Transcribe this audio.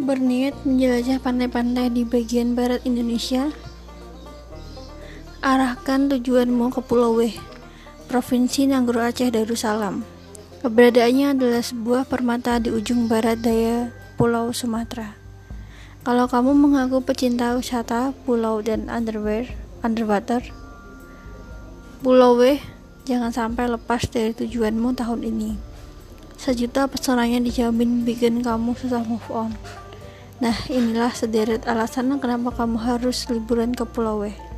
Berniat menjelajah pantai-pantai di bagian barat Indonesia? Arahkan tujuanmu ke Pulau W, Provinsi Nanggro Aceh Darussalam. Keberadaannya adalah sebuah permata di ujung barat daya Pulau Sumatera. Kalau kamu mengaku pecinta wisata, pulau dan underwear, underwater, Pulau W jangan sampai lepas dari tujuanmu tahun ini. Sejuta pesonanya dijamin bikin kamu susah move on. Nah, inilah sederet alasan kenapa kamu harus liburan ke Pulau W.